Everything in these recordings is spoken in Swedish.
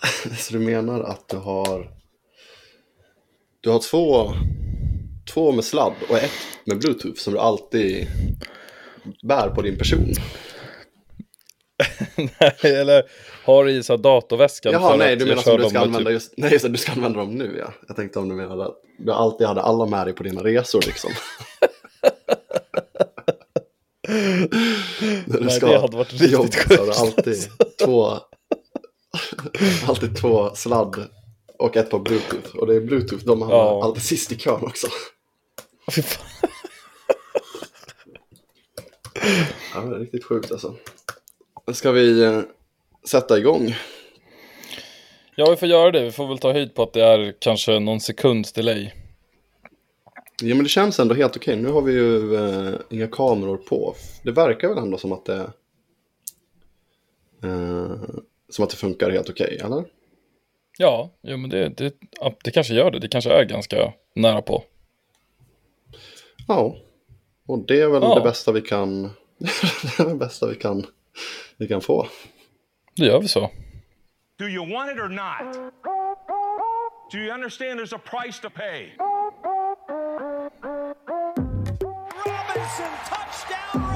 så du menar att du har... Du har två, två med sladd och ett med bluetooth som du alltid bär på din person? nej, eller har i så datorväskan. Jaha, nej, du menar som du ska använda typ- just... Nej, just du ska använda dem nu, ja. Jag tänkte om du menade att du alltid hade alla med dig på dina resor, liksom. När du Nej, ska det hade varit riktigt jobbet så har du sjukt. alltid två... alltid två sladd och ett par bluetooth. Och det är bluetooth, de har Ja. alltid sist i kön också. Ja, det är riktigt sjukt alltså. Ska vi eh, sätta igång? Ja, vi får göra det. Vi får väl ta höjd på att det är kanske någon sekunds delay. Ja, men det känns ändå helt okej. Nu har vi ju eh, inga kameror på. Det verkar väl ändå som att det... Eh, som att det funkar helt okej, eller? Ja, jo, men det, det, det kanske gör det. Det kanske är ganska nära på. Ja. Och det är väl Ja. det bästa vi kan... det det bästa vi kan, vi kan få. Då gör vi så. Do you want it or not? Do you understand there's a price to pay? Robinson, touchdown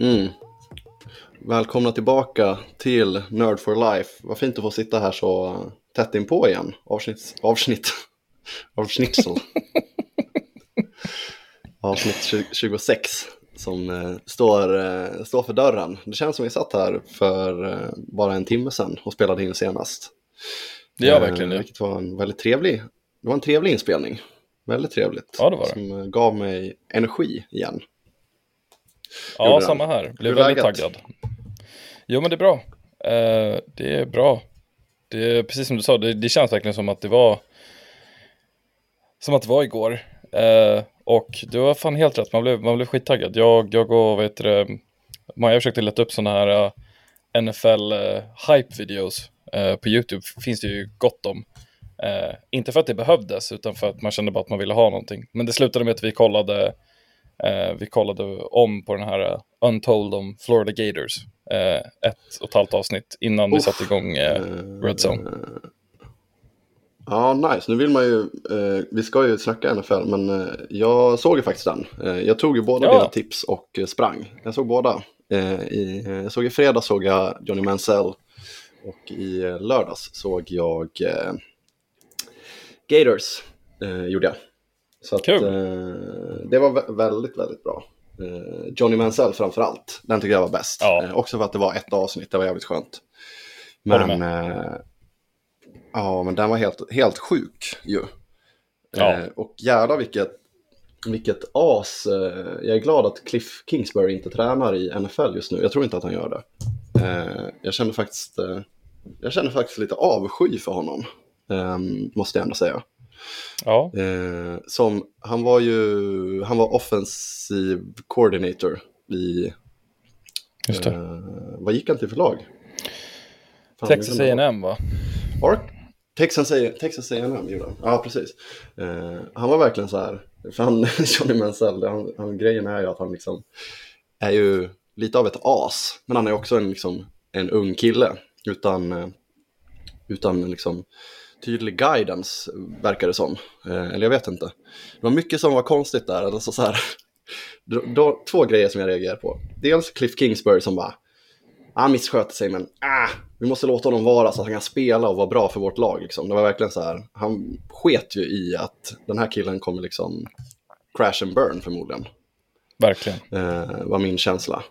Mm. Välkomna tillbaka till Nerd for Life. Vad fint att få sitta här så tätt inpå igen. Avsnitt... Avsnitt... Avsnittsel. Avsnitt 20 26 som eh, står, eh, står för dörren. Det känns som vi satt här för eh, bara en timme sedan och spelade in senast. Det gör Eh, verkligen det. Vilket var en väldigt trevlig, det var en trevlig inspelning. Väldigt trevligt. Ja, det var det. Som eh, gav mig energi igen. Ja, samma här. Blev Hur väldigt läget? taggad. Jo, men det är bra. Eh, det är bra. Det är precis som du sa, det, det känns verkligen som att det var som att det var igår. Eh, och du har fan helt rätt, man blev, man blev skittaggad. Jag, jag och, vad heter det, Maja försökte leta upp sådana här eh, NFL hype-videos. Eh, på YouTube finns det ju gott om. Inte för att det behövdes, utan för att man kände bara att man ville ha någonting. Men det slutade med att vi kollade Eh, vi kollade om på den här eh, Untold om Florida Gators. Eh, ett och ett halvt avsnitt innan vi Uff. satte igång eh, Red Zone. Ja, nice. Nu vill man ju, eh, vi ska ju snacka NFL, men eh, jag såg ju faktiskt den. Eh, jag tog ju båda Ja. dina tips och eh, sprang. Jag såg båda. Eh, i, eh, jag såg i fredag såg jag Johnny Mansell och i eh, lördags såg jag eh, Gators, eh, gjorde jag. Så att, Kul. eh, det var vä- väldigt, väldigt bra. Eh, Johnny Mansell framför allt, den tycker jag var bäst. Ja. Eh, också för att det var ett avsnitt, det var jävligt skönt. Men, eh, ja, men den var helt, helt sjuk ju. Ja. Eh, och jävlar vilket, vilket as. Eh, jag är glad att Cliff Kingsbury inte tränar i NFL just nu. Jag tror inte att han gör det. Jag känner faktiskt, jag känner faktiskt lite avsky för honom. Eh, måste jag ändå säga. Ja, Eh, som, han var ju, han var offensive coordinator i, just det. eh, vad gick han till för lag? Fan, Texas. A&M va? Ark? Texas A&M gjorde han. Ja, precis. Eh, han var verkligen så här, för han, Johnny Mansell, han, han, grejen är ju att han liksom är ju lite av ett as, men han är också en, liksom, en ung kille utan, eh, utan liksom tydlig guidance, verkar det som. Eh, eller jag vet inte. Det var mycket som var konstigt där. Alltså så här, då, två grejer som jag reagerar på. Dels Cliff Kingsbury som bara, han missköter sig men ah, vi måste låta honom vara så att han kan spela och vara bra för vårt lag. Liksom. Det var verkligen så här, han sket ju i att den här killen kommer liksom crash and burn förmodligen. Verkligen. Eh, var min känsla.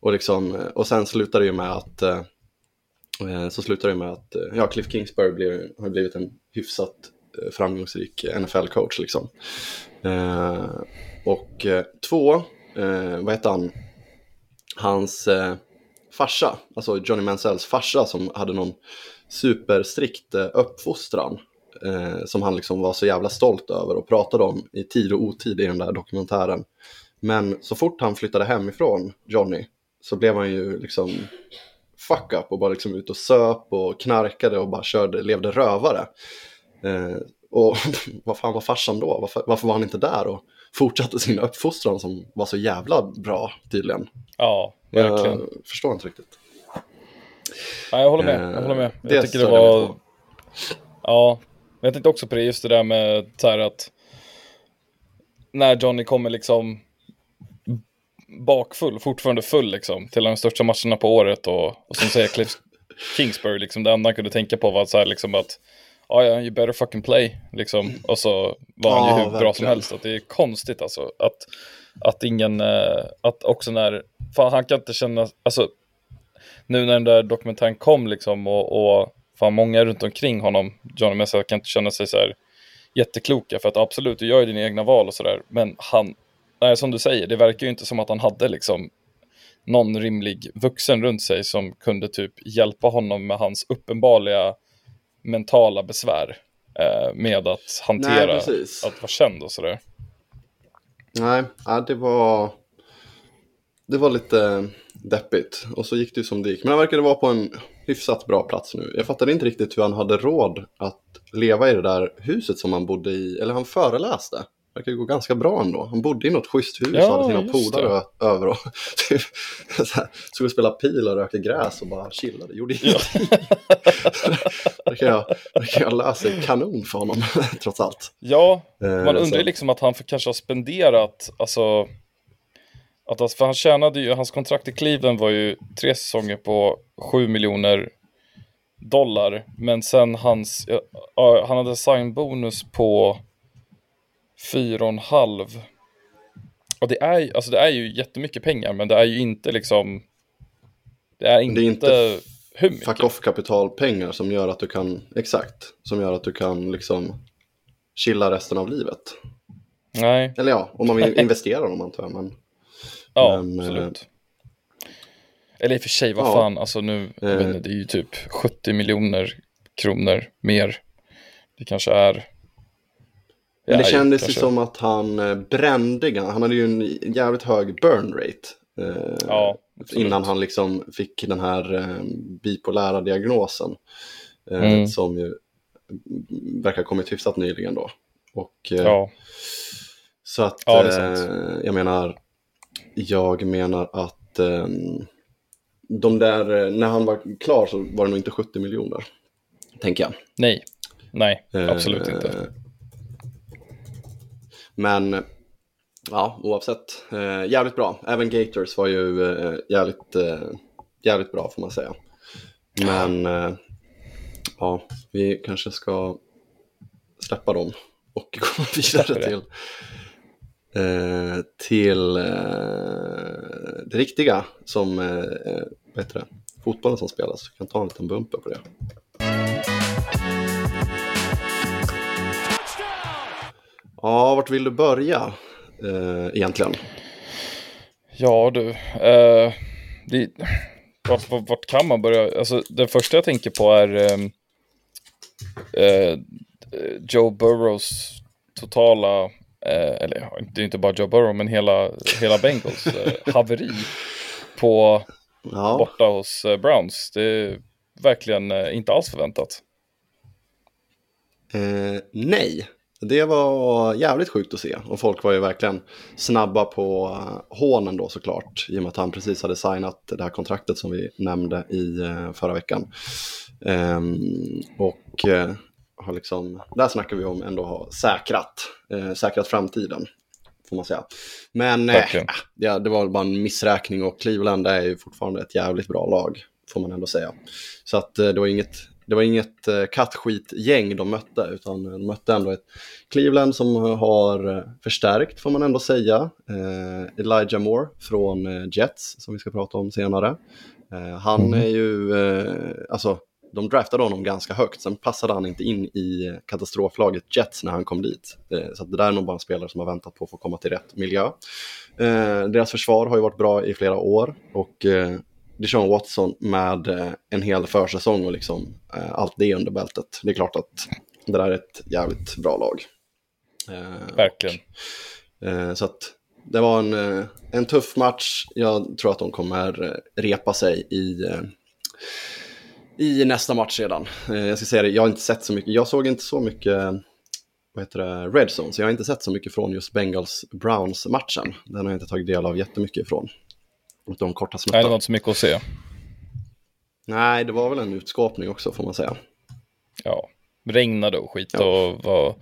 Och, liksom, och sen slutar det ju med att eh, Eh, så slutar det med att eh, ja, Cliff Kingsbury blir, har blivit en hyfsat eh, framgångsrik NFL-coach. Liksom. Eh, och två, eh, vad heter han, hans eh, farsa, alltså Johnny Mansells farsa som hade någon superstrikt eh, uppfostran eh, som han liksom var så jävla stolt över och pratade om i tid och otid i den där dokumentären. Men så fort han flyttade hemifrån, Johnny, så blev han ju liksom fuck up och bara liksom ut och söp och knarkade och bara körde, levde rövare. Eh, och vad fan var farsan då? Varför, varför var han inte där och fortsatte sin uppfostran som var så jävla bra tydligen? Ja, verkligen. Jag förstår inte riktigt. Ja, jag håller med. Jag håller med. Det Jag tycker det störde mig var... Ja, men jag tänkte också på det, just det där med så här att när Johnny kommer liksom bakfull, fortfarande full liksom, till de största matcherna på året och, och som säger Cliff Kingsbury, liksom, det enda han kunde tänka på var så här liksom att ja, ja, you better fucking play, liksom. Och så var han ju hur bra som helst. Att det är konstigt alltså, att, att ingen, eh, att också när, fan han kan inte känna, alltså nu när den där dokumentären kom liksom och, och fan många runt omkring honom, Johnny Mesa kan inte känna sig så här jättekloka för att absolut, du gör ju dina egna val och sådär, men han, nej, som du säger, det verkar ju inte som att han hade liksom någon rimlig vuxen runt sig som kunde typ hjälpa honom med hans uppenbarliga mentala besvär eh, med att hantera Nej, att vara känd och sådär. Nej, det var... Det var lite deppigt. Och så gick det ju som det gick. Men han verkade vara på en hyfsat bra plats nu. Jag fattade inte riktigt hur han hade råd att leva i det där huset som han bodde i. Eller han föreläste. Verkar gå ganska bra ändå. Han bodde i något schysst hus Ja, och hade sina polare över. Och typ, och spelade pil och rökte gräs och bara chillade. Gjorde ingenting. det kan jag, det kan jag läsa kanon för honom, trots allt. Ja, Eh, man undrar ju liksom att han för, kanske har spenderat, alltså, att, alltså, för han tjänade ju, hans kontrakt i Cleveland var ju tre säsonger på 7 miljoner dollar, men sen hans, ja, ja, han hade signbonus på 4,5. Och det är, alltså det är ju jättemycket pengar, men det är ju inte liksom, det är inte, Det är inte hur mycket. fuck off kapitalpengar som gör att du kan, exakt, som gör att du kan liksom chilla resten av livet. Nej, Eller ja, om man vill investera dem antar jag. Men, Ja, Men, absolut. Eller i och för sig, vad ja. fan, alltså nu, Eh. inte, det är ju typ 70 miljoner kronor mer. Det kanske är... men det kändes ju kanske- som att han eh, brände, han hade ju en jävligt hög burn rate. Eh, Ja, innan han liksom fick den här eh, bipolära diagnosen. Eh, Mm. Som ju verkar ha kommit hyfsat nyligen då. Och, eh, Ja, Så att, eh, jag menar, jag menar att eh, de där, när han var klar så var det nog inte 70 miljoner, tänker jag. nej. Nej, absolut inte. Men, ja, oavsett, eh, jävligt bra. Även Gators var ju eh, jävligt, eh, jävligt bra får man säga. Men, eh, ja, vi kanske ska släppa dem och gå vidare till, eh, till eh, det riktiga som, eh, det, fotbollen som spelas. Vi kan ta en liten bumper på det. Ja, vart vill du börja eh, egentligen? Ja du, eh, det, vart, vart, vart kan man börja? Alltså, det första jag tänker på är ehm, eh, Joe Burrows totala, eh, eller det är inte bara Joe Burrow, men hela, hela Bengals eh, haveri på Ja, borta hos eh, Browns. Det är verkligen inte alls förväntat. nej. Det var jävligt sjukt att se. Och folk var ju verkligen snabba på hånen då såklart. I och med att han precis hade signat det här kontraktet som vi nämnde i eh, förra veckan. Ehm, och eh, har liksom, där snackar vi om ändå ha säkrat, eh, säkrat framtiden. Får man säga. Men Verkligen. ja, det var väl bara en missräkning och Cleveland är ju fortfarande ett jävligt bra lag. Får man ändå säga. Så att det var inget, det var inget eh, kattskitgäng de mötte. Utan de mötte ändå ett Cleveland som har eh, förstärkt får man ändå säga. Eh, Elijah Moore från Jets som vi ska prata om senare. Han Mm. är ju, alltså de draftade honom ganska högt, sen passade han inte in i katastroflaget Jets när han kom dit. Så det där är nog bara en spelare som har väntat på att få komma till rätt miljö. Deras försvar har ju varit bra i flera år och Deshaun Watson med eh, en hel försäsong och liksom eh, allt det under bältet. Det är klart att det där är ett jävligt bra lag. Eh, Verkligen. Eh, Så att det var en, en tuff match. Jag tror att de kommer repa sig i, i nästa match redan. Jag ska säga det, jag har inte sett så mycket. Jag såg inte så mycket vad heter det, Red Zone, så jag har inte sett så mycket från just Bengals-Browns-matchen. Den har jag inte tagit del av jättemycket ifrån. De korta snuttarna. Nej, det var inte så mycket att se. Nej, det var väl en utskåpning också får man säga. Ja, regnade och skit och var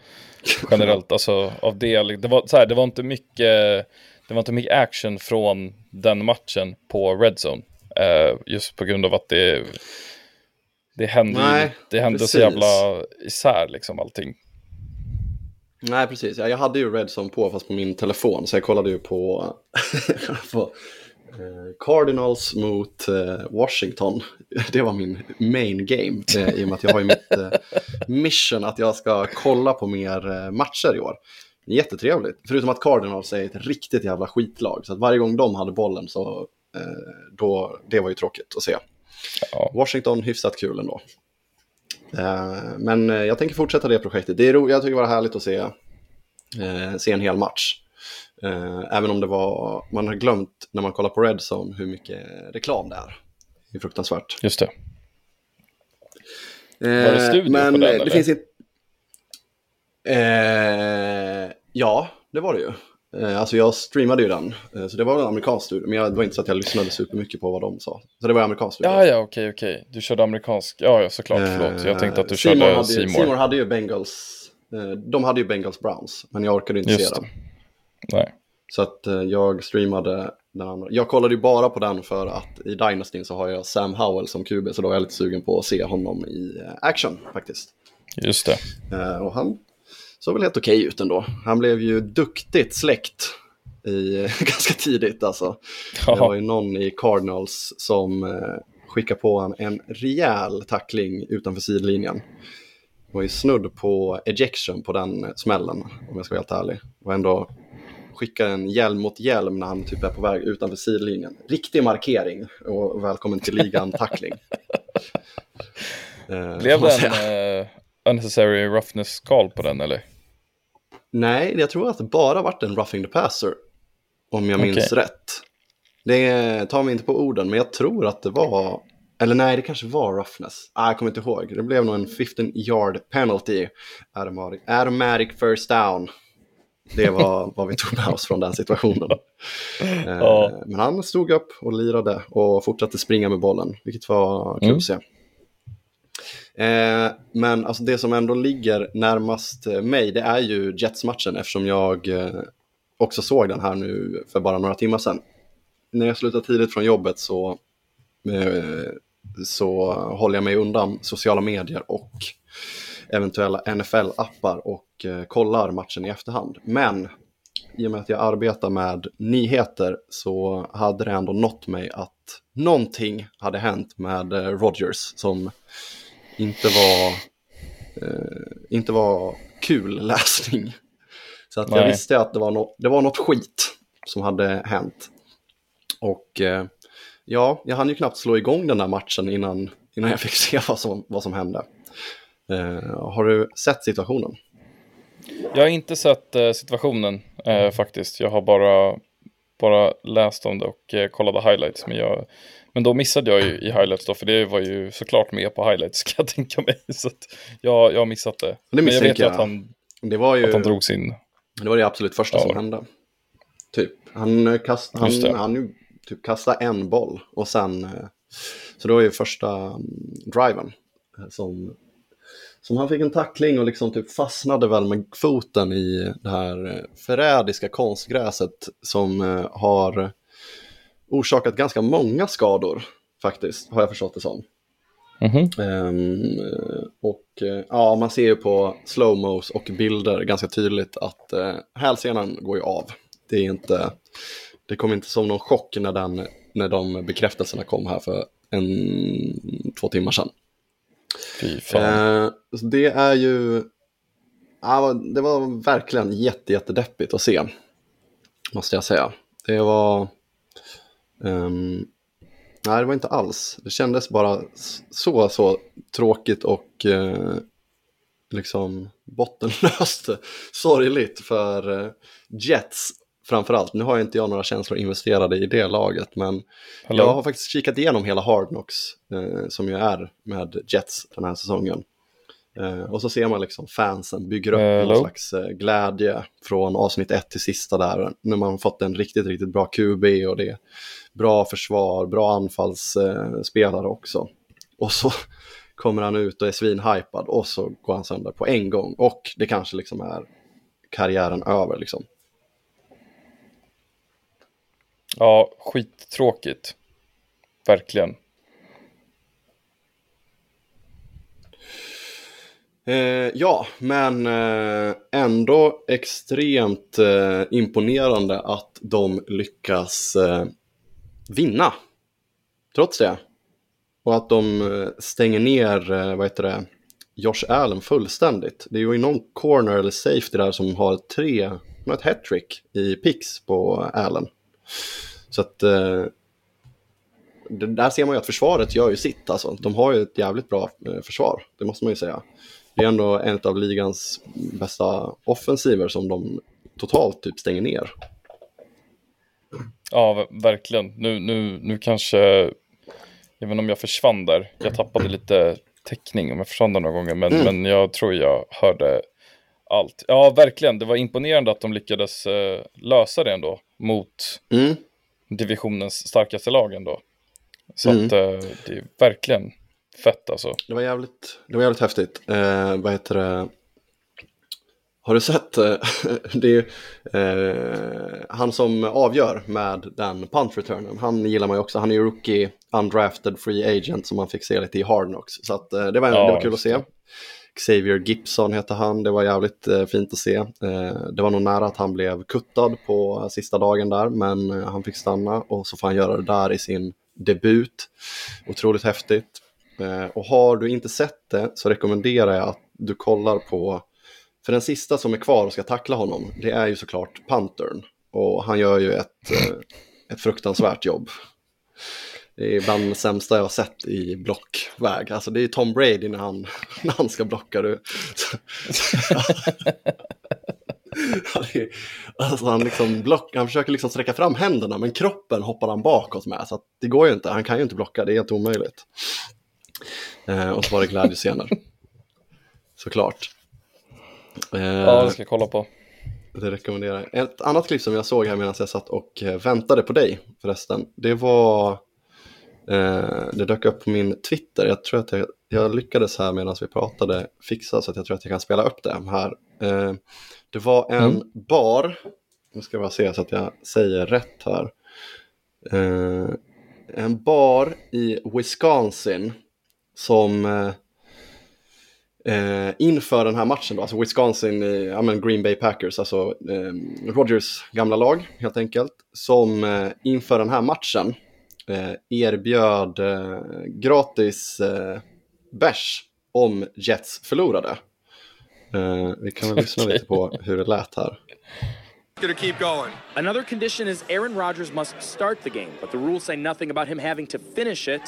generellt, alltså av det, det var så här, det var inte mycket, det var inte mycket action från den matchen på Red Zone. Eh, just på grund av att det, det hände, Nej, det hände så jävla isär liksom allting. Nej, precis. Ja, jag hade ju Redzone på fast på min telefon, så jag kollade ju på, på Cardinals mot eh, Washington. Det var min main game, eh, i och med att jag har ju mitt eh, mission att jag ska kolla på mer eh, matcher i år. Jättetrevligt, förutom att Cardinals är ett riktigt jävla skitlag, så att varje gång de hade bollen så eh, då, det var ju tråkigt att se. Ja. Washington hyfsat kul ändå. Eh, men eh, jag tänker fortsätta det projektet. Det är ro- jag tycker det var härligt att se, eh, se en hel match. Eh, även om det var, man har glömt när man kollar på Red Zone hur mycket reklam det är. Det är fruktansvärt. Just det. Eh, det studio men på den, eller? det finns inte... Eh, ja, det var det ju. Eh, alltså jag streamade ju den, eh, så det var en amerikansk studio. Men jag, det var inte så att jag lyssnade supermycket på vad de sa. Så det var en amerikansk studio. Ja, ja, okej, okej. Du körde amerikansk. Ja, ja, såklart. Förlåt. Jag tänkte att du Seymour körde Seymour. Seymour hade ju Bengals, de hade ju Bengals Browns, men jag orkade inte Just se den. Nej. Så att eh, jag streamade den andra. Jag kollade ju bara på den för att i Dynasty så har jag Sam Howell som QB, så då är jag lite sugen på att se honom i eh, action faktiskt. Just det. Eh, och han såg väl helt okej ut ändå. Han blev ju duktigt släckt i, ganska tidigt alltså. Det var ju någon i Cardinals som skickade på en, en rejäl tackling utanför sidlinjen. Det var ju snudd på ejection på den smällen, om jag ska vara helt ärlig. Och ändå skicka en hjälm mot hjälm när han typ är på väg utanför sidlinjen. Riktig markering och välkommen till ligan-tackling. Eh, Blev det en uh, unnecessary roughness call på den eller? Nej, jag tror att det bara varit en roughing the passer. Om jag minns Okej. rätt. Det tar mig inte på orden, men jag tror att det var... Eller nej, det kanske var roughness. Ah, jag kommer inte ihåg. Det blev nog en 15 yard penalty. Automatic, automatic first down. Det var vad vi tog med oss från den situationen. Eh, Ja. Men han stod upp och lirade och fortsatte springa med bollen, vilket var kul Mm. att se. Eh, men alltså det som ändå ligger närmast eh, mig, det är ju Jets-matchen eftersom jag eh, också såg den här nu för bara några timmar sedan. När jag slutar tidigt från jobbet så, eh, så håller jag mig undan sociala medier och eventuella NFL-appar och eh, kollar matchen i efterhand. Men i och med att jag arbetar med nyheter så hade det ändå nått mig att någonting hade hänt med eh, Rodgers som inte var, eh, inte var kul läsning. Så att jag visste att det var, något, det var något skit som hade hänt. Och eh, ja, jag hann ju knappt slå igång den där matchen innan, innan jag fick se vad som, vad som hände. Eh, har du sett situationen? Jag har inte sett eh, situationen eh, faktiskt. Jag har bara, bara läst om det och eh, kollade highlights. Men, jag, men då missade jag ju i highlights då, för det var ju såklart med på highlights kan jag tänka mig. Så att jag, jag har missat det. Det men jag vet ju att han, Det var ju att han drog sin... det, var det absolut första Ja. som hände. Typ. Han, kast, han, typ kastade en boll och sen... Så det var ju första mm, driven som, som han fick en tackling och liksom typ fastnade väl med foten i det här eh, förrädiska konstgräset som eh, har orsakat ganska många skador faktiskt, har jag förstått det som. Mhm. Ehm, eh, och ja, man ser ju på slowmos och bilder ganska tydligt att uh, hälsenan går ju av. Det är inte, det kom inte som någon chock när, den, när de bekräftelserna kom här för en, två timmar sedan. Fy fan. Eh, så det är ju, Ah, det var verkligen jätte, jättedeppigt att se, måste jag säga. Det var, Um, nej det var inte alls, det kändes bara så, så tråkigt och eh, liksom bottenlöst sorgligt för eh, Jets framförallt. Nu har ju inte jag några känslor investerade i det laget, men Hallå? jag har faktiskt kikat igenom hela Hard Knocks, eh, som ju är med Jets den här säsongen. Eh, och så ser man liksom fansen bygger upp Hello? någon slags eh, glädje från avsnitt ett till sista där. När man fått en riktigt, riktigt bra QB och det är bra försvar, bra anfallsspelare också. Och så kommer han ut och är svinhypad och så går han sönder på en gång. Och det kanske liksom är karriären över liksom. Ja, skittråkigt. Verkligen. Eh, ja, men eh, ändå extremt eh, imponerande att de lyckas eh, vinna. Trots det. Och att de eh, stänger ner, eh, vad heter det, Josh Allen fullständigt. Det är ju någon corner eller safety där som har tre, ett hattrick i picks på Allen. Så att eh, där ser man ju att försvaret gör ju sitt alltså. De har ju ett jävligt bra eh, försvar, det måste man ju säga. Det är ändå en av ligans bästa offensiver som de totalt typ stänger ner. Ja, ver- verkligen. Nu, nu, nu kanske, även om jag försvann där, jag tappade lite täckning om jag försvann där några gånger, men, Mm. men jag tror jag hörde allt. Ja, verkligen. Det var imponerande att de lyckades eh, lösa det ändå mot Mm. divisionens starkaste lag ändå. Så Mm. att eh, det är verkligen fett alltså. Det var jävligt, det var jävligt häftigt. Eh, vad heter det? Har du sett, eh, det är eh, han som avgör med den punt returnen, han gillar man ju också, han är ju rookie, undrafted free agent som man fick se lite i Hard Knocks. Så att, eh, det, var, Ja, det var kul att se. Xavier Gibson heter han, det var jävligt eh, fint att se. Eh, det var nog nära att han blev kuttad på sista dagen där, men eh, han fick stanna och så får han göra det där i sin debut. Otroligt häftigt. Eh, och har du inte sett det så rekommenderar jag att du kollar på, för den sista som är kvar och ska tackla honom, det är ju såklart Pantern. Och han gör ju ett, eh, ett fruktansvärt jobb. Det är bland det sämsta jag har sett i blockväg. Alltså det är Tom Brady när han, när han ska blocka. Du. Alltså han, liksom block, han försöker liksom sträcka fram händerna men kroppen hoppar han bakåt med. Så det går ju inte, han kan ju inte blocka, det är helt omöjligt. Eh, och så var det glädjescener. Såklart. Eh, Ja, det ska jag kolla på. det rekommenderar jag. Ett annat klipp som jag såg här medan jag satt och eh, väntade på dig förresten. Det var, det dök upp på min Twitter. Jag tror att jag, jag lyckades här medan vi pratade fixa så att jag tror att jag kan spela upp det här. Eh, det var en Mm. bar, nu ska jag bara se så att jag säger rätt här. Eh, en bar i Wisconsin som eh, Eh, inför den här matchen då, alltså Wisconsin, i, ja men Green Bay Packers, alltså eh, Rodgers gamla lag helt enkelt, som eh, inför den här matchen eh, erbjöd eh, gratis eh, bärs om Jets förlorade. Eh, vi kan väl lyssna Okej. lite på hur det lät här. Gonna keep going. Another condition is Aaron Rodgers must start the game, but the rules say nothing about him having to finish it.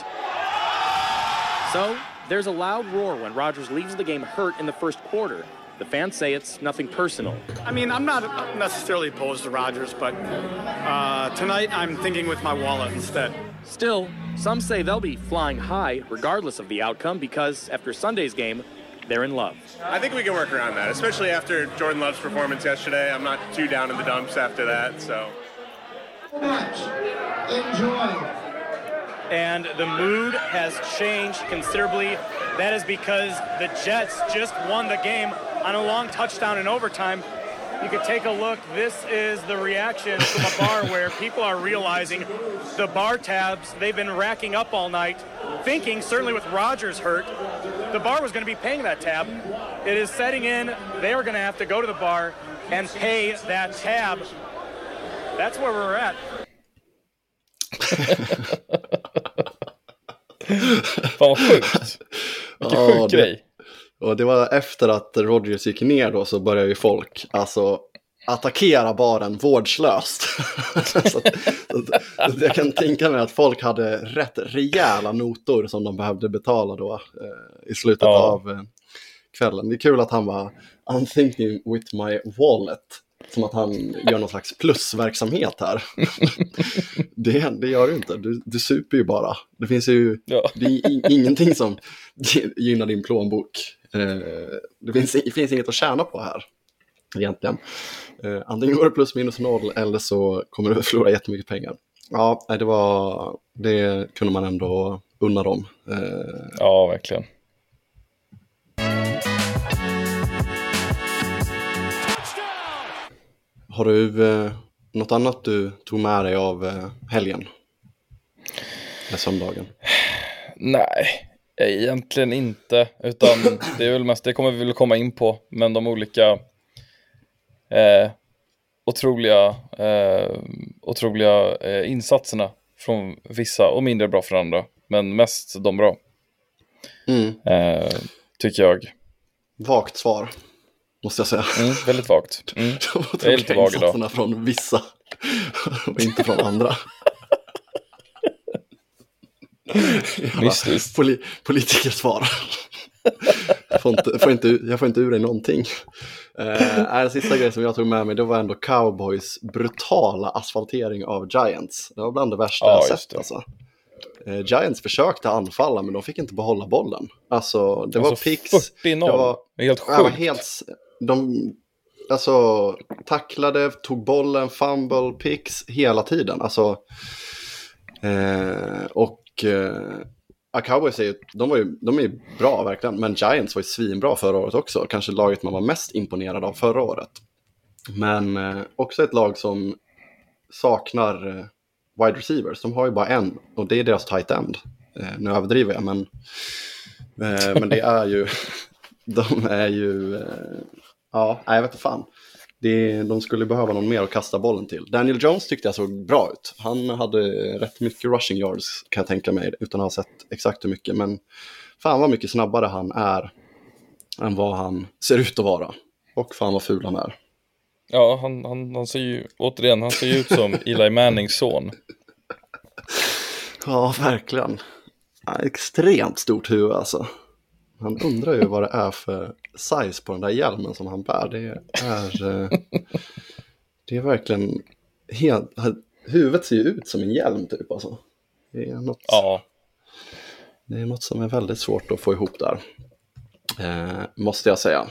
So, there's a loud roar when Rodgers leaves the game hurt in the first quarter. The fans say it's nothing personal. I mean, I'm not necessarily opposed to Rodgers, but uh, tonight I'm thinking with my wallet instead. Still, some say they'll be flying high regardless of the outcome because after Sunday's game, they're in love. I think we can work around that, especially after Jordan Love's performance yesterday. I'm not too down in the dumps after that, so. Much. Enjoy. And the mood has changed considerably. That is because the Jets just won the game on a long touchdown in overtime. You could take a look. This is the reaction from a bar where people are realizing the bar tabs they've been racking up all night, thinking certainly with Rogers hurt, the bar was going to be paying that tab. It is setting in. They are going to have to go to the bar and pay that tab. That's where we're at. Fan vad sjukt. Vilken Ja, sjuk det- grej. Och det var efter att Rodgers gick ner då så började ju folk alltså attackera baren vårdslöst. så att, så att, jag kan tänka mig att folk hade rätt rejäla notor som de behövde betala då eh, i slutet Ja. av eh, kvällen. Det är kul att han var I'm thinking with my wallet. Som att han gör någon slags plusverksamhet här. det, det gör du inte, du, du super ju bara. Det finns ju Ja. det är ingenting som gynnar din plånbok det, finns, det finns inget att tjäna på här, egentligen. Eh, antingen går det plus minus noll eller så kommer du förlora jättemycket pengar. Ja, det var, det kunde man ändå unna dem. Eh, Ja, verkligen. har du eh, något annat du tog med dig av eh, helgen? Eller söndagen? Nej, egentligen inte. Utan det är väl mest, det kommer vi väl komma in på. Men de olika eh, otroliga, eh, otroliga eh, insatserna från vissa och mindre bra från andra. Men mest de bra, Mm. eh, tycker jag. Vagt svar, måste jag säga. Mm, väldigt vagt. Mm. De Jag är lite vag idag. insatserna från vissa och inte från andra. Mystiskt. Poli politikersvar. jag, får inte, får inte, jag får inte ur dig någonting. Uh, den sista grejen som jag tog med mig det var ändå cowboys brutala asfaltering av Giants. Det var bland det värsta Ja, jag sett. Alltså. Eh, Giants försökte anfalla men de fick inte behålla bollen. Alltså det var Alltså picks. 40-0. Det var, helt var sjukt. helt, de alltså, tacklade, tog bollen, fumble, picks hela tiden. Alltså, eh, och eh, ja, Cowboys är ju, de, var ju, de är ju bra verkligen, men Giants var ju svinbra förra året också. Kanske laget man var mest imponerad av förra året. Men eh, också ett lag som saknar eh, wide receivers. De har ju bara en och det är deras tight end. Eh, nu överdriver jag, men, eh, men det är ju, de är ju, eh, ja, jag vet inte fan. Det, de skulle behöva någon mer att kasta bollen till. Daniel Jones tyckte jag såg bra ut. Han hade rätt mycket rushing yards kan jag tänka mig, utan att ha sett exakt hur mycket. Men fan vad mycket snabbare han är än vad han ser ut att vara. Och fan vad ful han är. Ja, han, han, han ser ju, återigen, han ser ju ut som Eli Mannings son. Ja, verkligen. Ja, extremt stort huvud alltså. Han undrar ju vad det är för size på den där hjälmen som han bär. Det är, eh, det är verkligen helt... Huvudet ser ju ut som en hjälm typ alltså. Det är något, Ja, det är något som är väldigt svårt att få ihop där. Eh, måste jag säga.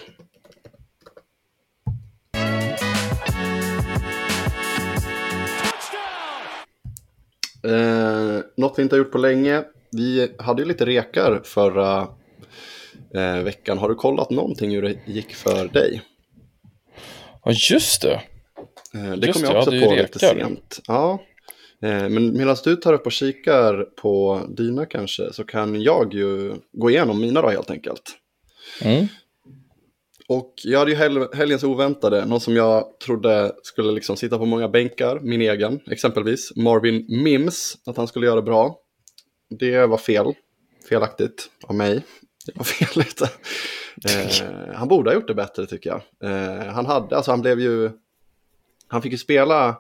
Eh, något vi inte har gjort på länge. Vi hade ju lite rekar förra eh, veckan. Har du kollat någonting hur det gick för dig? ja just det. Eh, det Just kom jag också hade på lite sent. Ja. Eh, men medan du tar upp och kikar på dina kanske så kan jag ju gå igenom mina då helt enkelt. Mm. Och jag hade ju hel helgens oväntade, någon som jag trodde skulle liksom sitta på många bänkar, min egen exempelvis, Marvin Mims, att han skulle göra bra. Det var fel, felaktigt av mig. Det var fel lite. Eh, han borde ha gjort det bättre tycker jag. Eh, han hade, alltså han blev ju, han fick ju spela,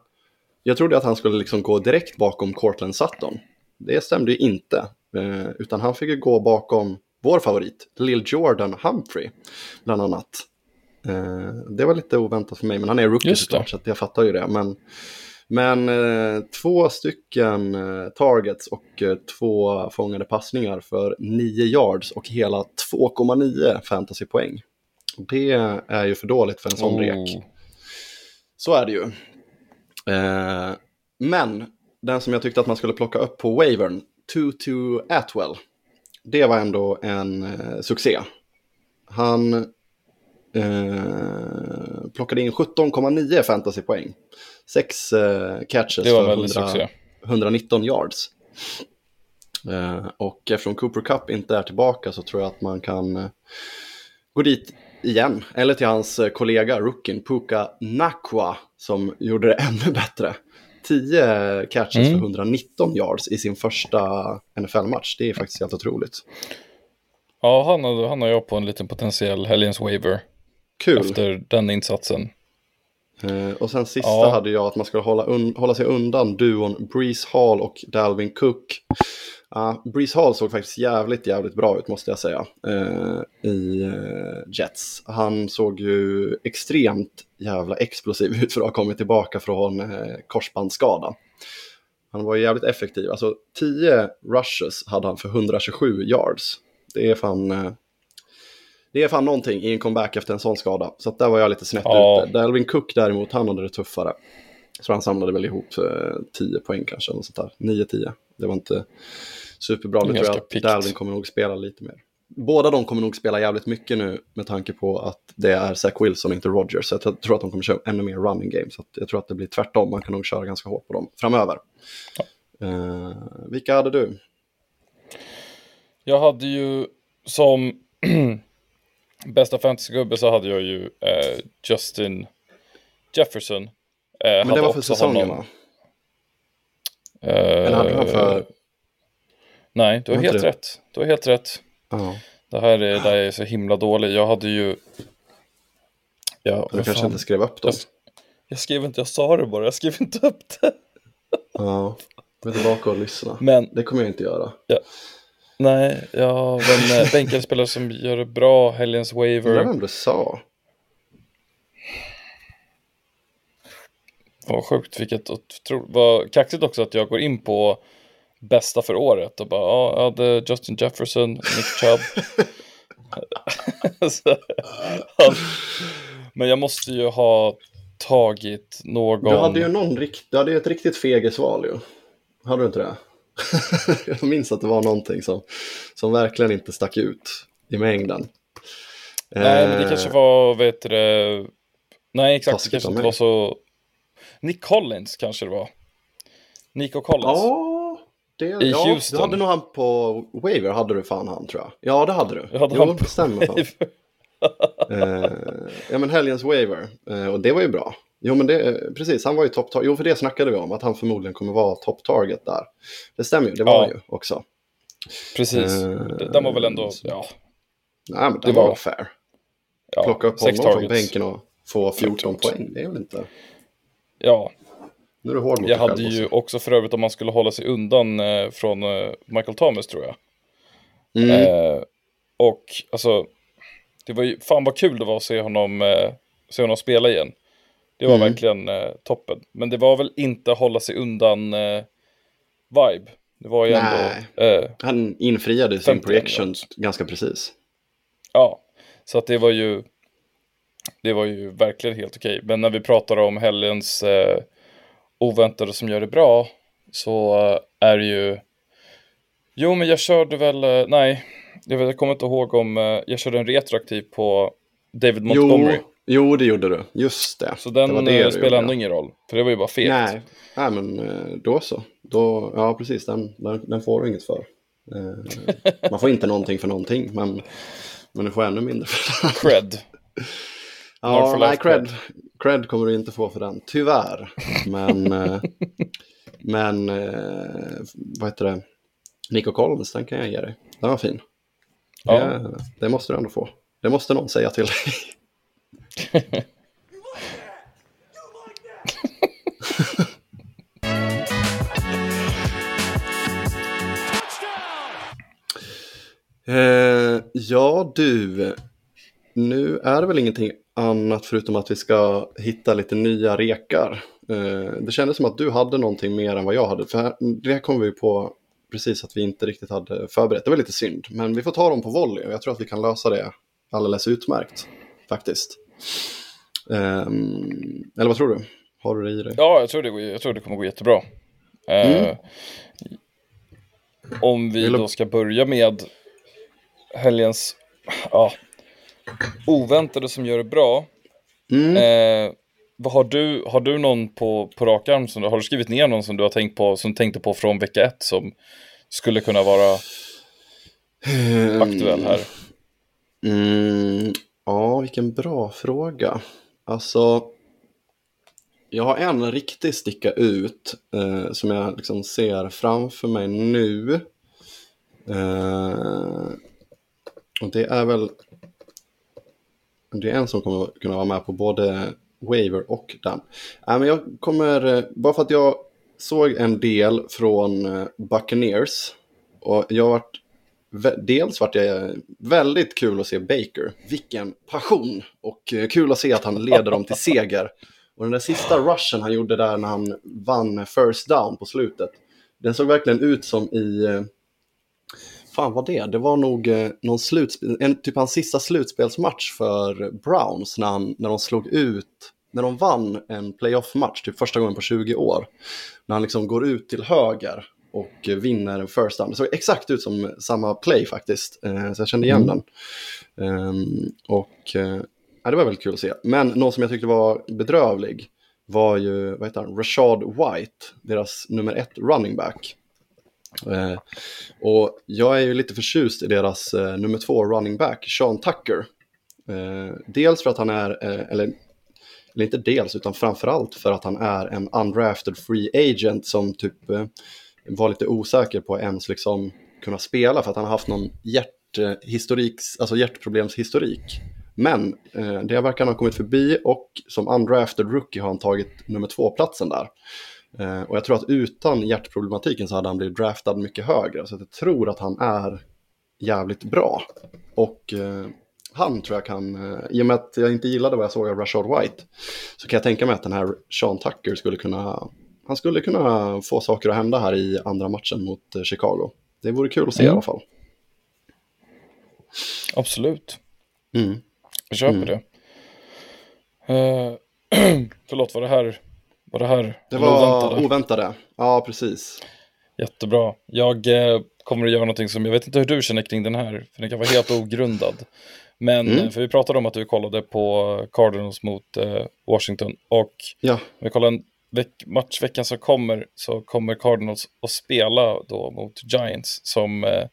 jag trodde att han skulle liksom gå direkt bakom Cortland Sutton. Det stämde ju inte, eh, utan han fick ju gå bakom vår favorit, Lil Jordan Humphrey, bland annat. Eh, det var lite oväntat för mig, men han är rookie såklart, så jag fattar ju det. Men, men eh, två stycken eh, targets och eh, två fångade passningar för 9 yards och hela 2,9 fantasypoäng. Det är ju för dåligt för en sån rek. Oh. Så är det ju. Eh, men den som jag tyckte att man skulle plocka upp på wavern, Tutu Atwell, det var ändå en eh, succé. Han eh, plockade in 17,9 fantasypoäng. Sex eh, catches Det var en för väldig 100, succé. 119 yards. Eh, och eftersom Cooper Cup inte är tillbaka så tror jag att man kan eh, gå dit igen. Eller till hans eh, kollega, rookien Puka Nakwa, som gjorde det ännu bättre. 10 catches Mm. för 119 yards i sin första NFL-match. Det är faktiskt helt otroligt. Ja, han har, han har jag på en liten potentiell helgens waiver Kul. efter den insatsen. Eh, och sen sista Ja. hade jag att man skulle hålla, hålla sig undan duon Breeze Hall och Dalvin Cook. Uh, Breeze Hall såg faktiskt jävligt, jävligt bra ut måste jag säga eh, i eh, Jets. Han såg ju extremt jävla explosiv ut för att ha kommit tillbaka från uh, korsbandsskada. Han var jävligt effektiv. Alltså 10 rushes hade han för 127 yards. Det är fan... eh, Det är fan någonting i en comeback efter en sån skada. Så att där var jag lite snett Ja. ute. Dalvin Cook däremot, han hade det tuffare. Så han samlade väl ihop eh, 10 poäng kanske, eller sånt där. 9-10. Det var inte superbra. Nu tror jag att pikt. Dalvin kommer nog spela lite mer. Båda de kommer nog spela jävligt mycket nu med tanke på att det är Zach Wilson, inte Rodgers. Så jag tror att de kommer köra ännu mer running game. Så jag tror att det blir tvärtom. Man kan nog köra ganska hårt på dem framöver. Eh, vilka hade du? Jag hade ju som bästa fantasygubbe så hade jag ju eh, Justin Jefferson. Eh, Men det var för säsongen honom? Eh, Eller hade han för... Nej, du har helt det? rätt. Du har helt rätt. Ja, Det här är, där jag är så himla dålig. Jag hade ju... Ja, du kanske fan. inte skrev upp dem. Jag, jag skrev inte, jag sa det bara, jag skrev inte upp det. Ja, gå tillbaka och lyssna. Men Det kommer jag inte göra. Nej, jag har en eh, bänkad spelare som gör det bra, helgens Undrar waiver. vem du sa. Vad sjukt, vilket otro... vad kaxigt också att jag går in på bästa för året och bara, ja, jag hade Justin Jefferson, Nick Chubb. Så, han... Men jag måste ju ha tagit någon... Du hade ju någon rikt... du hade ju ett riktigt fegesval ju. Hade du inte det? jag minns att det var någonting som, som verkligen inte stack ut i mängden. Nej, men det Eh, kanske var, vet du. Nej, exakt, det kanske inte var så... Nick Collins kanske det var. Nico Collins. Ja, det, I ja Houston. du hade nog han på Waiver, hade du fan han tror jag. Ja, det hade du. Jag hade jo, han på stämmer fan. Eh, ja men helgens waiver, eh, och det var ju bra. Jo men det, precis, han var ju top Jo för det snackade vi om, att han förmodligen kommer vara top target där. Det stämmer ju, det var Ja. ju också. Precis. Eh, Den var väl ändå, ja. Nej men det var var- fair. ja Plocka upp honom från bänken och få 14 Självklart. poäng, det är väl inte... Ja, Nu är du hård mot jag hade själv ju också. också för övrigt om man skulle hålla sig undan eh, från eh, Michael Thomas tror jag. Mm. Eh, och alltså, det var ju, fan vad kul det var att se honom, eh, se honom spela igen. Det var Mm. verkligen eh, toppen. Men det var väl inte hålla sig undan eh, vibe. Det var ju ändå, eh, Han infriade sin 51 projection ganska precis. ja. Så att det var ju, det var ju verkligen helt okej. Men när vi pratar om helgens eh, oväntade som gör det bra så eh, är det ju, jo men jag körde väl, eh, nej, jag, vet, jag kommer inte ihåg om, eh, jag körde en retroaktiv på David Montgomery. Jo, jo, det gjorde du. Just det. Så det den var det eh, spelar ändå ingen roll. För det var ju bara fegt. Nej, nej men eh, då så. Då, ja, precis. Den, den, den får du inget för. Eh, man får inte någonting för någonting, men, men du får ännu mindre för den. Cred. Ja, nej, cred, cred kommer du inte få för den, tyvärr. Men, men vad heter det? Nico Collins, den kan jag ge dig. Den var fin. Ja. Det, det måste du ändå få. Det måste någon säga till dig. Eh, ja du, nu är det väl ingenting annat förutom att vi ska hitta lite nya rekar. Eh, det kändes som att du hade någonting mer än vad jag hade. För här, det här kom vi på precis att vi inte riktigt hade förberett. Det var lite synd, men vi får ta dem på volley och jag tror att vi kan lösa det alldeles utmärkt faktiskt. Ehm, eller vad tror du? Har du det i dig? Ja, jag tror det, jag tror det kommer gå jättebra. Eh, Mm. Om vi då ska börja med helgens ja, oväntade som gör det bra. Mm. Eh, vad har, du, har du någon på, på rak arm? Som, har du skrivit ner någon som du har tänkt på, som tänkte på från vecka ett som skulle kunna vara aktuell här? Mm, ja, vilken bra fråga. Alltså, jag har en riktig sticka ut eh, som jag liksom ser framför mig nu. Eh, och det är väl det är en som kommer kunna vara med på både Waver och den. Äh, men jag kommer, eh, bara för att jag såg en del från eh, Buccaneers och jag har varit Dels vart det väldigt kul att se Baker. Vilken passion! Och eh, kul att se att han leder dem till seger. Och den där sista rushen han gjorde där när han vann first down på slutet. Den såg verkligen ut som i, eh, fan var det? Det var nog eh, någon slutspel, en, typ hans sista slutspelsmatch för Browns när, han, när de slog ut, när de vann en playoff-match, typ första gången på 20 år. När han liksom går ut till höger och vinner en first down. Det såg exakt ut som samma play faktiskt, eh, så jag kände igen den. Ehm, och eh, ja, det var väldigt kul att se. Men någon som jag tyckte var bedrövlig var ju, vad heter han, Rashad White, deras nummer ett running back. Eh, och jag är ju lite förtjust i deras eh, nummer två running back, Sean Tucker. Eh, dels för att han är, eh, eller, eller inte dels, utan framförallt för att han är en undrafted free agent som typ var lite osäker på ens liksom kunna spela för att han har haft någon alltså hjärtproblemshistorik. Men eh, det verkar han ha kommit förbi och som undrafted rookie har han tagit nummer två-platsen där. Eh, och jag tror att utan hjärtproblematiken så hade han blivit draftad mycket högre. Så jag tror att han är jävligt bra. Och eh, han tror jag kan, eh, i och med att jag inte gillade vad jag såg av Rashard White, så kan jag tänka mig att den här Sean Tucker skulle kunna, han skulle kunna få saker att hända här i andra matchen mot eh, Chicago. Det vore kul att se Mm. i alla fall. Absolut. Mm. Jag köper Mm. det. Uh, förlåt, var det här, var det här Det var oväntade? oväntade. Ja, precis. Jättebra. Jag eh, kommer att göra någonting som, jag vet inte hur du känner kring den här, för den kan vara helt ogrundad. Men, Mm. eh, för vi pratade om att du kollade på Cardinals mot eh, Washington. Och Ja, vi kollar en veck- match veckan som kommer, så kommer Cardinals att spela då mot Giants, som eh,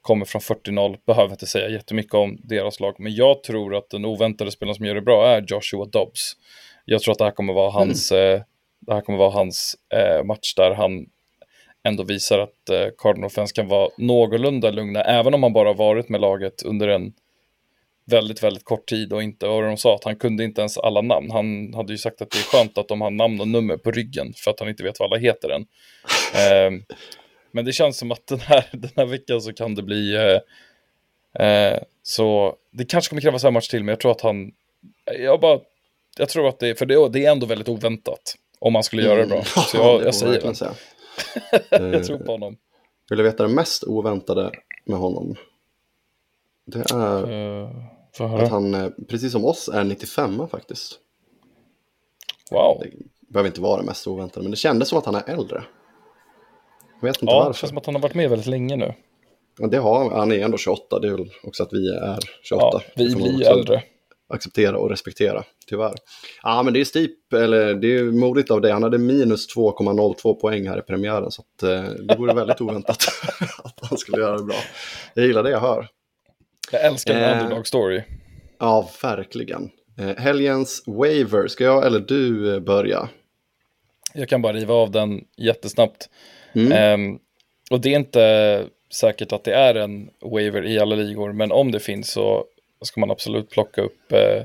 kommer från 40-0. Behöver inte säga jättemycket om deras lag, men jag tror att den oväntade spelaren som gör det bra är Joshua Dobbs. Jag tror att det här kommer vara hans, eh, det här kommer vara hans eh, match där han ändå visar att eh, Cardinal fans kan vara någorlunda lugna, även om han bara varit med laget under en väldigt, väldigt kort tid och inte, och de sa att han kunde inte ens alla namn. Han hade ju sagt att det är skönt att de har namn och nummer på ryggen för att han inte vet vad alla heter än. Ehm, men det känns som att den här, den här veckan så kan det bli eh, eh, så det kanske kommer krävas en match till, men jag tror att han, jag bara, jag tror att det, för det, det är ändå väldigt oväntat om han skulle göra det bra. Så Mm. Ja, jag, jag säger det. säga. Jag tror på honom. Vill du veta det mest oväntade med honom? Det är Uh, att han, eh, precis som oss, är 95 faktiskt. Wow. Det behöver inte vara det mest oväntade, men det kändes som att han är äldre. Jag vet inte Ja, det varför. känns som att han har varit med väldigt länge nu. Ja, det har han. Han är ändå 28, det är väl också att vi är 28. Ja, vi Det blir äldre. Acceptera och respektera, tyvärr. Ja, men det är steep, eller det är modigt av dig. Han hade minus 2,02 poäng här i premiären, så att, eh, det vore väldigt oväntat att han skulle göra det bra. Jag gillar det jag hör. Jag älskar en Eh. underdog story. Ja, verkligen. Eh, helgens waiver, ska jag eller du eh, börja? Jag kan bara riva av den jättesnabbt. Mm. Ehm, och det är inte säkert att det är en waiver i alla ligor, men om det finns så ska man absolut plocka upp eh,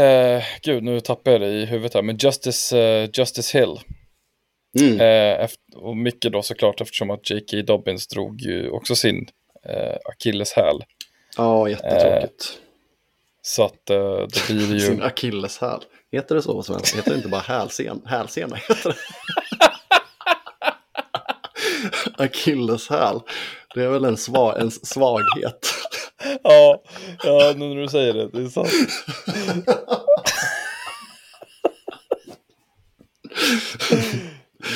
eh, Gud, nu tappar jag det i huvudet här, men Justice, eh, Justice Hill. Mm. Eh, efter, och mycket då såklart eftersom att J.K. Dobbins drog ju också sin eh, akilleshäl. Ja, jättetråkigt. Så att eh, då blir det ju... Sin akilleshäl. Heter det så på svenska? Heter det inte bara hälsen? hälsena? Heter det? Akilleshäl. Det är väl en, sva en svaghet. Ja, ja, nu när du säger det, det är sant.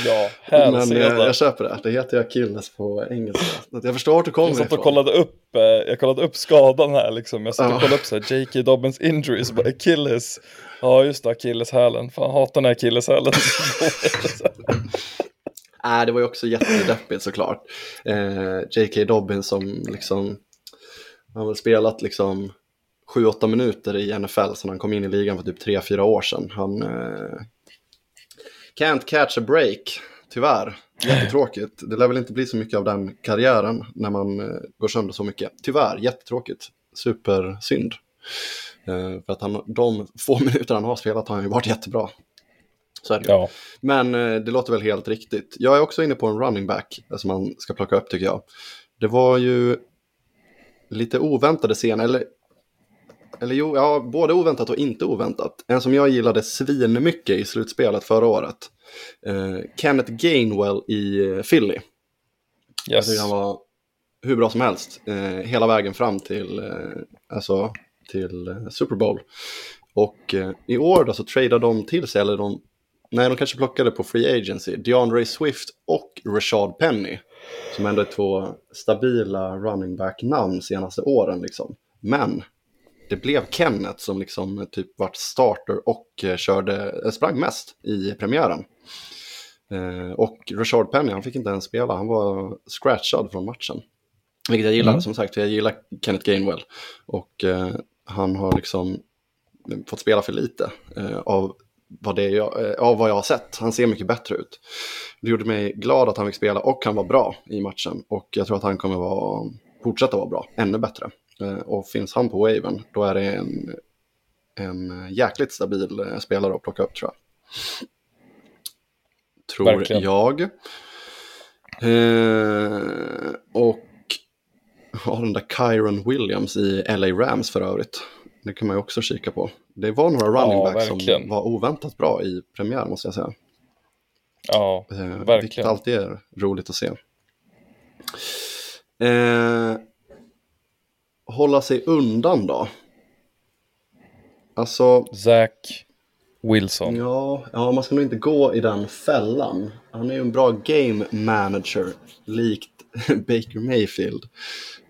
Ja, Men eh, jag köper det. Det heter akilles på engelska. Jag förstår vart du kommer Jag satt och ifrån. kollade upp, eh, jag kollade upp skadan här liksom. Jag satt och kollade upp så här, J.K. Dobbins injuries, bara Achilles. Ja, just det, akilleshälen. Fan, hatar den här akilleshälen. Nej, det var ju också jättedeppigt såklart. Eh, J.K. Dobbins som liksom, han har väl spelat liksom 7-8 minuter i NFL sedan han kom in i ligan för typ 3-4 år sedan. Han eh, can't catch a break, tyvärr. Jättetråkigt. Det lär väl inte bli så mycket av den karriären när man eh, går sönder så mycket. Tyvärr, jättetråkigt. Supersynd. Eh, för att han, de få minuter han har spelat har han ju varit jättebra. Så är det ja, Men eh, det låter väl helt riktigt. Jag är också inne på en running back som man ska plocka upp tycker jag. Det var ju lite oväntade scener, eller, eller jo, ja, både oväntat och inte oväntat. En som jag gillade svinmycket i slutspelet förra året. Eh, Kenneth Gainwell i eh, Philly. Jag tycker han var hur bra som helst eh, hela vägen fram till, eh, alltså, till eh, Super Bowl. Och eh, i år då så tradade de till sig, eller de, nej de kanske plockade på Free Agency, DeAndre Swift och Rashad Penny. Som ändå är två stabila running back-namn senaste åren liksom. Men det blev Kenneth som liksom typ vart starter och eh, körde, eh, sprang mest i premiären. Eh, och Rashard Penny, han fick inte ens spela, han var scratchad från matchen. Vilket jag gillar, Mm. som sagt, för jag gillar Kenneth Gainwell. Och eh, han har liksom fått spela för lite eh, av, vad det jag, eh, av vad jag har sett. Han ser mycket bättre ut. Det gjorde mig glad att han fick spela och han var bra i matchen. Och jag tror att han kommer vara, fortsätta vara bra, ännu bättre. Eh, och finns han på waven, då är det en, en jäkligt stabil eh, spelare att plocka upp tror jag. Tror Verkligen. jag. Eh, och har den där Kyron Williams i LA Rams för övrigt. Det kan man ju också kika på. Det var några running Ja, backs som var oväntat bra i premiär måste jag säga. Ja, Eh, vilket verkligen. alltid är roligt att se. Eh, hålla sig undan då? Alltså, Zach Wilson. ja, ja, man ska nog inte gå i den fällan. Han är ju en bra game manager, likt Baker Mayfield.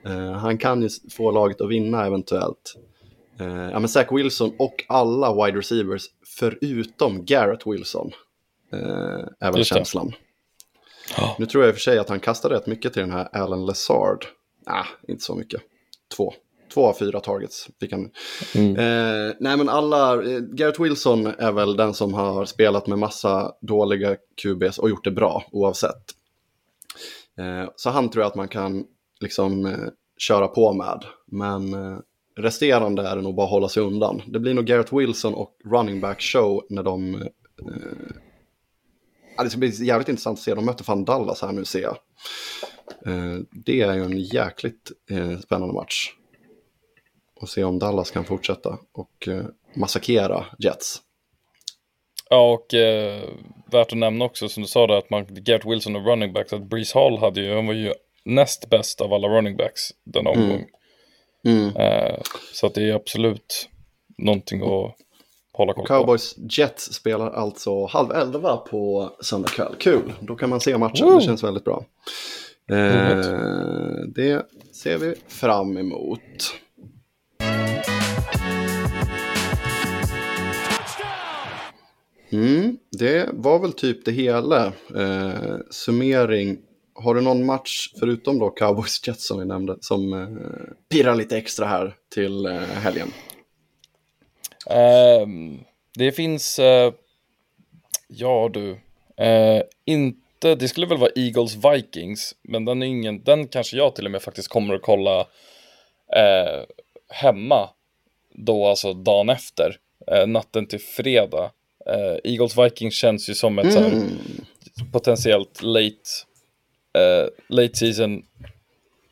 Eh, han kan ju få laget att vinna eventuellt. Eh, ja, men Zach Wilson och alla wide receivers förutom Garrett Wilson eh, är väl känslan. Ja. Nu tror jag i och för sig att han kastade rätt mycket till den här Alan Lazard. Nej, inte så mycket. Två. Två av fyra targets fick han. Eh, nej men alla, eh, Garrett Wilson är väl den som har spelat med massa dåliga QBs och gjort det bra oavsett. Eh, så han tror jag att man kan liksom eh, köra på med. Men eh, resterande är det nog bara att hålla sig undan. Det blir nog Garrett Wilson och running back show när de eh, Ja, det ska bli jävligt intressant att se. De möter fan Dallas här nu ser jag. Eh, det är ju en jäkligt eh, spännande match. Och se om Dallas kan fortsätta och eh, massakera Jets. Ja, och eh, värt att nämna också som du sa där att man, Garrett Wilson och running backs, att Breeze Hall hade ju, han var ju näst bäst av alla running backs denna omgång. Mm. Eh, så att det är absolut någonting att hålla koll på. Cowboys Jets spelar alltså halv elva på söndag kväll. Kul, då kan man se matchen. Woo! Det känns väldigt bra. Eh, det ser vi fram emot. Mm, det var väl typ det hela. Eh, summering. Har du någon match, förutom då Cowboys Jets som vi nämnde, som eh, pirrar lite extra här till eh, helgen? Ehm, det finns, eh, ja du, eh, inte, det skulle väl vara Eagles Vikings, men den är ingen, den kanske jag till och med faktiskt kommer att kolla eh, hemma då, alltså dagen efter, eh, natten till fredag. Eh, Eagles Vikings känns ju som ett så här, Mm. potentiellt late, eh, late season,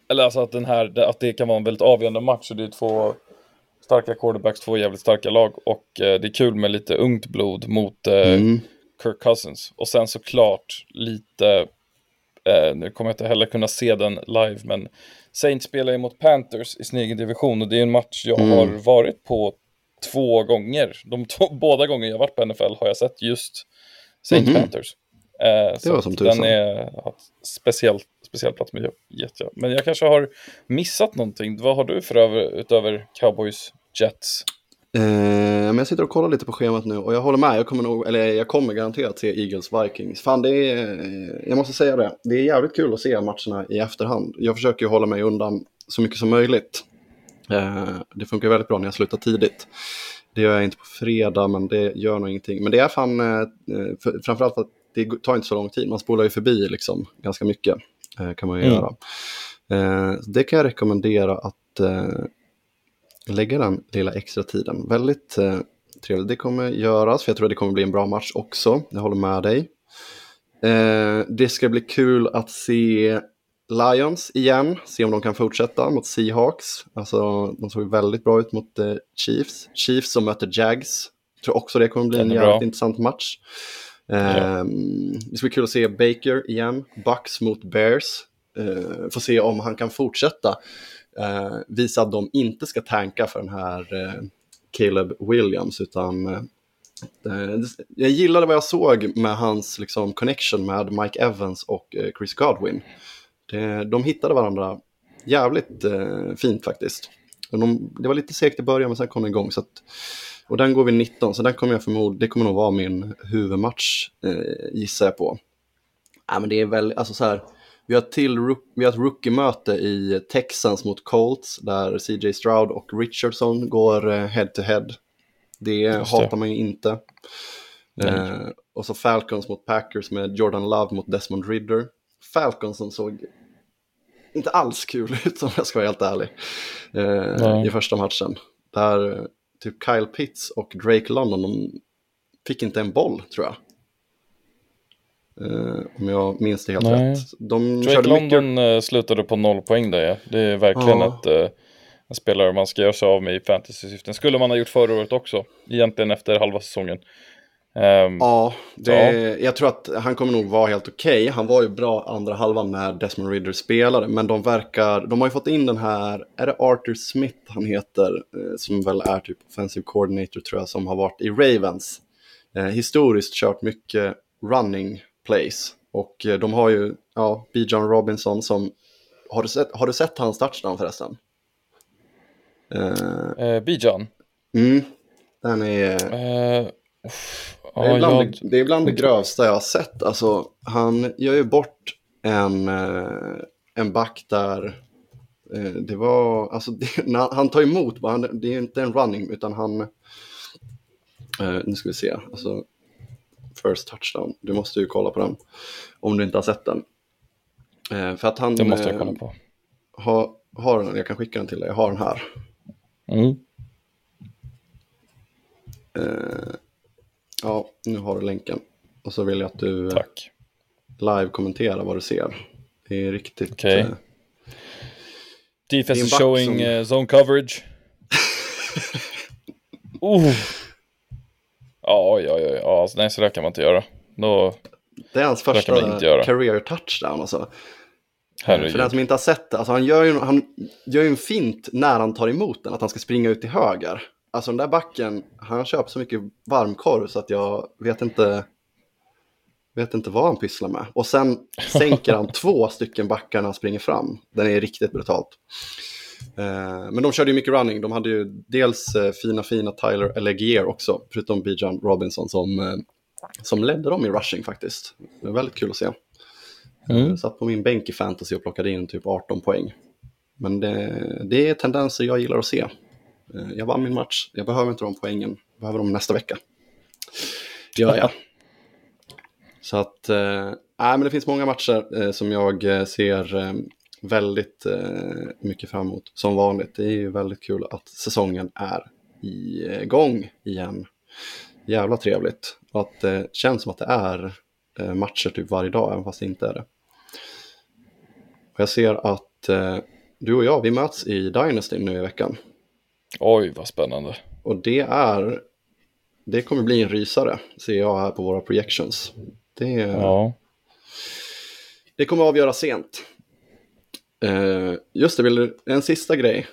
eller alltså att den här, att det kan vara en väldigt avgörande match och det är två starka quarterbacks, två jävligt starka lag och eh, det är kul med lite ungt blod mot eh, Mm. Kirk Cousins. Och sen såklart lite, eh, nu kommer jag inte heller kunna se den live, men Saints spelar ju mot Panthers i sin egen division och det är en match jag Mm. har varit på två gånger. De två, båda gånger jag varit på NFL har jag sett just Saints Mhm. Panthers. Eh, så var som den tusan. är har ett speciell, speciell plats med jag. Men jag kanske har missat någonting. Vad har du för över, utöver Cowboys Jets? Eh, men jag sitter och kollar lite på schemat nu och jag håller med. Jag kommer, nog, eller jag kommer garanterat se Eagles Vikings. Fan, det är, eh, jag måste säga det. Det är jävligt kul att se matcherna i efterhand. Jag försöker ju hålla mig undan så mycket som möjligt. Eh, det funkar väldigt bra när jag slutar tidigt. Det gör jag inte på fredag, men det gör nog ingenting. Men det är fan, för, framförallt för att det tar inte så lång tid. Man spolar ju förbi liksom ganska mycket. Kan man ju Mm. göra. Det kan jag rekommendera att lägga den lilla extra tiden. Väldigt eh, trevligt. Det kommer göras, för jag tror att det kommer bli en bra match också. Jag håller med dig. Eh, det ska bli kul att se Lions igen, se om de kan fortsätta mot Seahawks. Alltså, de såg väldigt bra ut mot eh, Chiefs. Chiefs som möter Jags. tror också det kommer bli en jävligt bra. intressant match. Eh, Det ska bli kul att se Baker igen. Bucks mot Bears. eh, få se om han kan fortsätta eh, visa att de inte ska tanka för den här eh, Caleb Williams, utan eh, jag gillade vad jag såg med hans liksom, connection med Mike Evans och eh, Chris Godwin. Det, de hittade varandra jävligt eh, fint faktiskt. De, det var lite segt i början men sen kom det igång. Så att, och den går vi 19, så den kommer jag förmodligen, det kommer nog vara min huvudmatch eh, gissar jag på. Ja, men det är väl, alltså så här, vi har, till, vi har ett rookie-möte i Texans mot Colts där CJ Stroud och Richardson går eh, head. Det Just hatar det. man ju inte. Eh, och så Falcons mot Packers med Jordan Love mot Desmond Ridder. Falcons som såg inte alls kul ut om jag ska vara helt ärlig. Eh, I första matchen. Där eh, typ Kyle Pitts och Drake London, de fick inte en boll tror jag. Uh, om jag minns det helt Nej. rätt. De Drake London mycket... Eh, slutade på noll poäng där ja. Det är verkligen ja. ett, uh, en spelare man ska göra sig av med i fantasy-syften. Skulle man ha gjort förra året också, egentligen efter halva säsongen. Um, ja, det, ja, jag tror att han kommer nog vara helt okej. Okay. Han var ju bra andra halvan när Desmond Ridder spelade, men de verkar, de har ju fått in den här, är det Arthur Smith han heter, som väl är typ offensive coordinator tror jag, som har varit i Ravens. Eh, historiskt kört mycket running plays och eh, de har ju, ja, B. John Robinson som, har du sett, har du sett hans touchdown förresten? Eh, eh Bijan? Mm, den är... Eh, det, är bland, jag... det är bland det grövsta jag har sett. Alltså, han gör ju bort en, en back där det var, alltså det, han tar emot, han, det är inte en running utan han, nu ska vi se, alltså first touchdown, du måste ju kolla på den om du inte har sett den. för att han det måste jag kolla på. Har, har den, jag kan skicka den till dig, jag har den här. Mm. Ja, nu har du länken. Och så vill jag att du eh, Tack. live kommenterar vad du ser. Det är riktigt... Okay. Uh, Defense is showing som... uh, zone coverage. oh. Ja, ja, ja, ja. nej, så där kan man inte göra. Då, det är hans första career touchdown alltså. Herregud. För den som inte har sett det, alltså han gör ju, han gör ju en fint när han tar emot den, att han ska springa ut till höger. Alltså den där backen, han köper så mycket varmkorv så att jag vet inte, vet inte vad han pysslar med. Och sen sänker han två stycken backar när han springer fram. Den är riktigt brutalt. Eh, men de körde ju mycket running. De hade ju dels eh, fina, fina Tyler Allegier också, förutom Bijan Robinson som, eh, som ledde dem i rushing faktiskt. Det var väldigt kul att se. Mm. Satt på min bänk i fantasy och plockade in typ 18 poäng. Men det, det är tendenser jag gillar att se. Jag vann min match, jag behöver inte de poängen, jag behöver dem nästa vecka. Det gör jag. Så att, äh, men det finns många matcher som jag ser väldigt äh, mycket fram emot. Som vanligt, det är ju väldigt kul att säsongen är igång igen. Jävla trevligt. Att det känns som att det är matcher typ varje dag, även fast det inte är det. Och jag ser att du och jag, vi möts i Dynasty nu i veckan. Oj, vad spännande. Och det är, det kommer bli en rysare, ser jag här på våra projections. Det, ja. det kommer att avgöra sent. Uh, just det, vill, en sista grej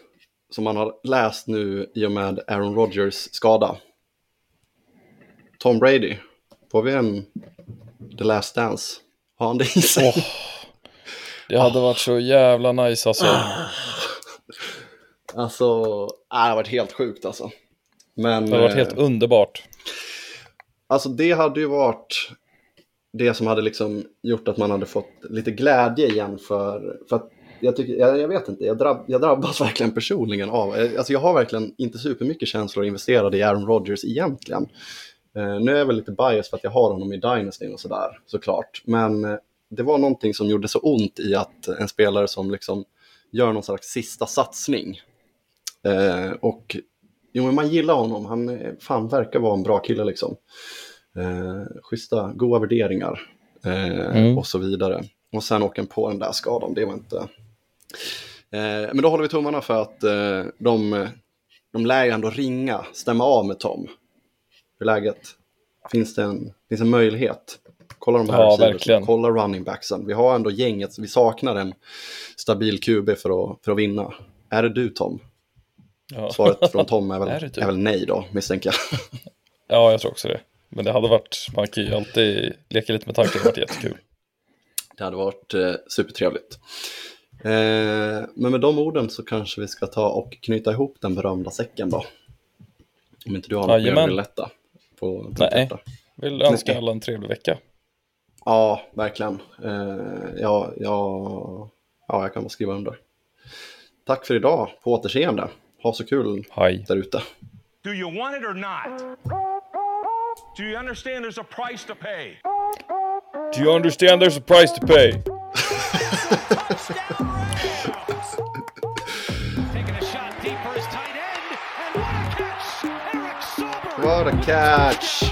som man har läst nu i och med Aaron Rodgers skada. Tom Brady, får vi en The Last Dance? Har han det i sig? Oh, det hade oh. varit så jävla nice alltså. Ah. Alltså, äh, det har varit helt sjukt alltså. Men, det har varit helt eh, underbart. Alltså det hade ju varit det som hade liksom gjort att man hade fått lite glädje igen för, för att jag, tycker, jag, jag vet inte, jag, drabb, jag drabbas verkligen personligen av, eh, alltså jag har verkligen inte supermycket känslor investerade i Aaron Rodgers egentligen. Uh, nu är jag väl lite bias för att jag har honom i Dynasty och sådär såklart, men uh, det var någonting som gjorde så ont i att en spelare som liksom gör någon slags sista satsning Eh, och jo, men man gillar honom, han fan verkar vara en bra kille liksom. Eh, schyssta, goda värderingar eh, mm. och så vidare. Och sen åker han på den där skadan, det var inte... Eh, men då håller vi tummarna för att eh, de, de lär ju ändå ringa, stämma av med Tom. Hur läget? Finns det en, finns en möjlighet? Kolla de här Ja, verkligen. kolla running backsen. Vi har ändå gänget, vi saknar en stabil QB för att, för att vinna. Är det du Tom? Ja. Svaret från Tom är väl, Är är väl nej då, misstänker jag. ja, jag tror också det. Men det hade varit, man kan ju alltid leka lite med tanken, det hade varit jättekul. Det hade varit eh, supertrevligt. Eh, men med de orden så kanske vi ska ta och knyta ihop den berömda säcken då. Om inte du har något mer vill lätta på ditt Nej. hjärta. Vill önska alla en trevlig vecka. Ja, verkligen. Eh, ja, ja, ja, jag kan bara skriva under. Tack för idag, på återseende. Ha så kul Hej. där ute. Do you want it or not? Do you understand there's a price to pay? Do you understand there's a price to pay? What a catch!